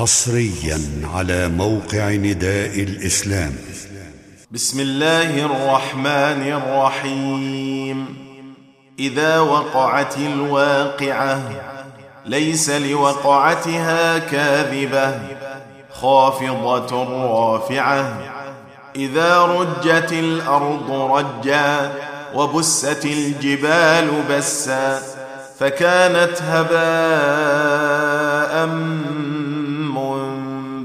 حصريا على موقع نداء الإسلام. بسم الله الرحمن الرحيم. إذا وقعت الواقعة ليس لوقعتها كاذبة خافضة رافعة. إذا رجت الأرض رجا وبست الجبال بسا فكانت هباء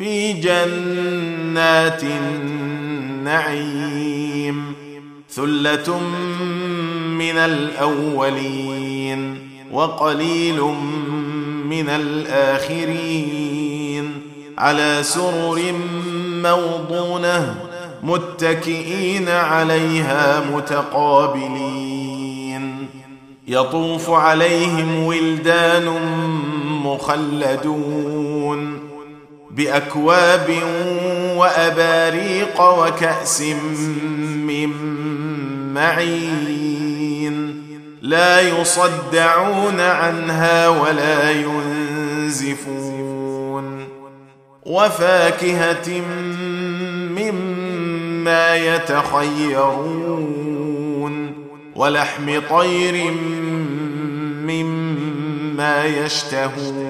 في جنات النعيم ثلة من الأولين وقليل من الآخرين على سرر موضونة متكئين عليها متقابلين يطوف عليهم ولدان مخلدون بأكواب وأباريق وكأس من معين. لا يصدعون عنها ولا ينزفون. وفاكهة مما يتخيرون. ولحم طير مما يشتهون.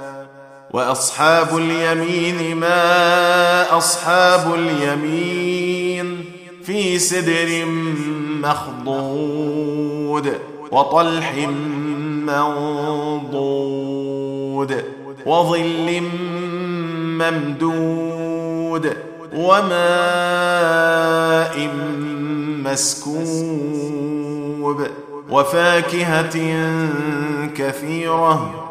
وأصحاب اليمين ما أصحاب اليمين في سدر مخضود وطلح منضود وظل ممدود وماء مسكوب وفاكهة كثيرة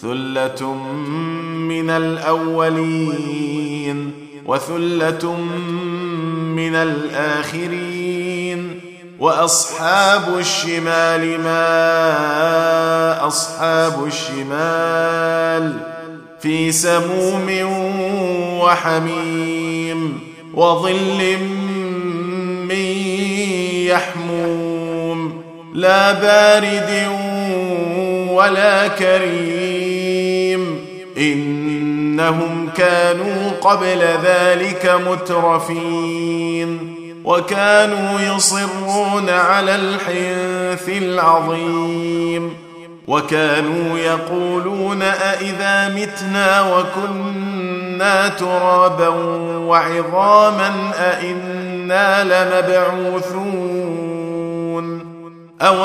ثله من الاولين وثله من الاخرين واصحاب الشمال ما اصحاب الشمال في سموم وحميم وظل من يحموم لا بارد ولا كريم. إنهم كانوا قبل ذلك مترفين. وكانوا يصرون على الحنث العظيم. وكانوا يقولون أإذا متنا وكنا ترابا وعظاما أإنا لمبعوثون. أو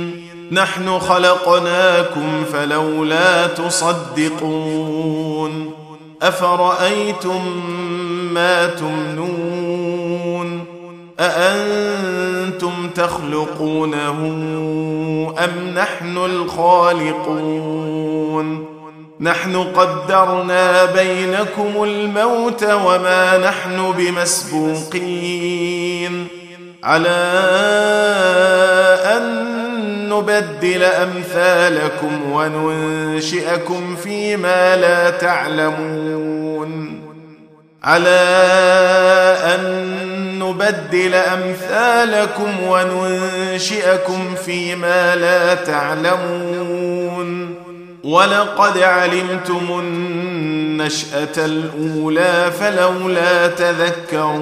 نحن خلقناكم فلولا تصدقون أفرأيتم ما تمنون أأنتم تخلقونه أم نحن الخالقون نحن قدرنا بينكم الموت وما نحن بمسبوقين على نبدل أمثالكم وننشئكم فيما لا تعلمون. على أن نبدل أمثالكم وننشئكم فيما لا تعلمون. ولقد علمتم النشأة الأولى فلولا تذكرون.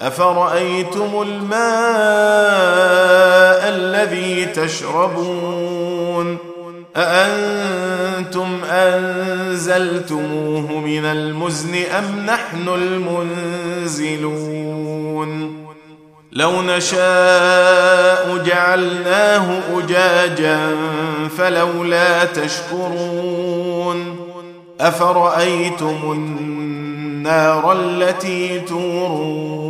أفرأيتم الماء الذي تشربون؟ أأنتم أنزلتموه من المزن أم نحن المنزلون؟ لو نشاء جعلناه أجاجا فلولا تشكرون. أفرأيتم النار التي تورون؟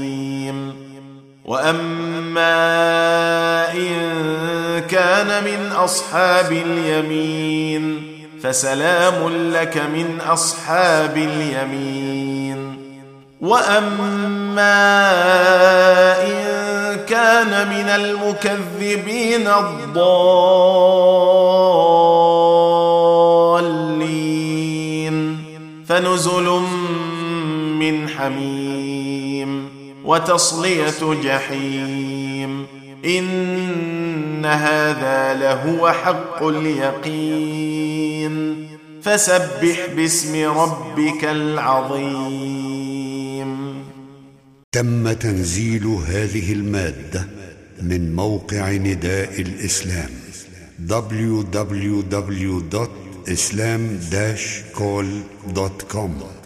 واما ان كان من اصحاب اليمين فسلام لك من اصحاب اليمين واما ان كان من المكذبين الضالين فنزل من حميم وتصلية جحيم. إن هذا لهو حق اليقين. فسبح باسم ربك العظيم. تم تنزيل هذه المادة من موقع نداء الإسلام www.islam-call.com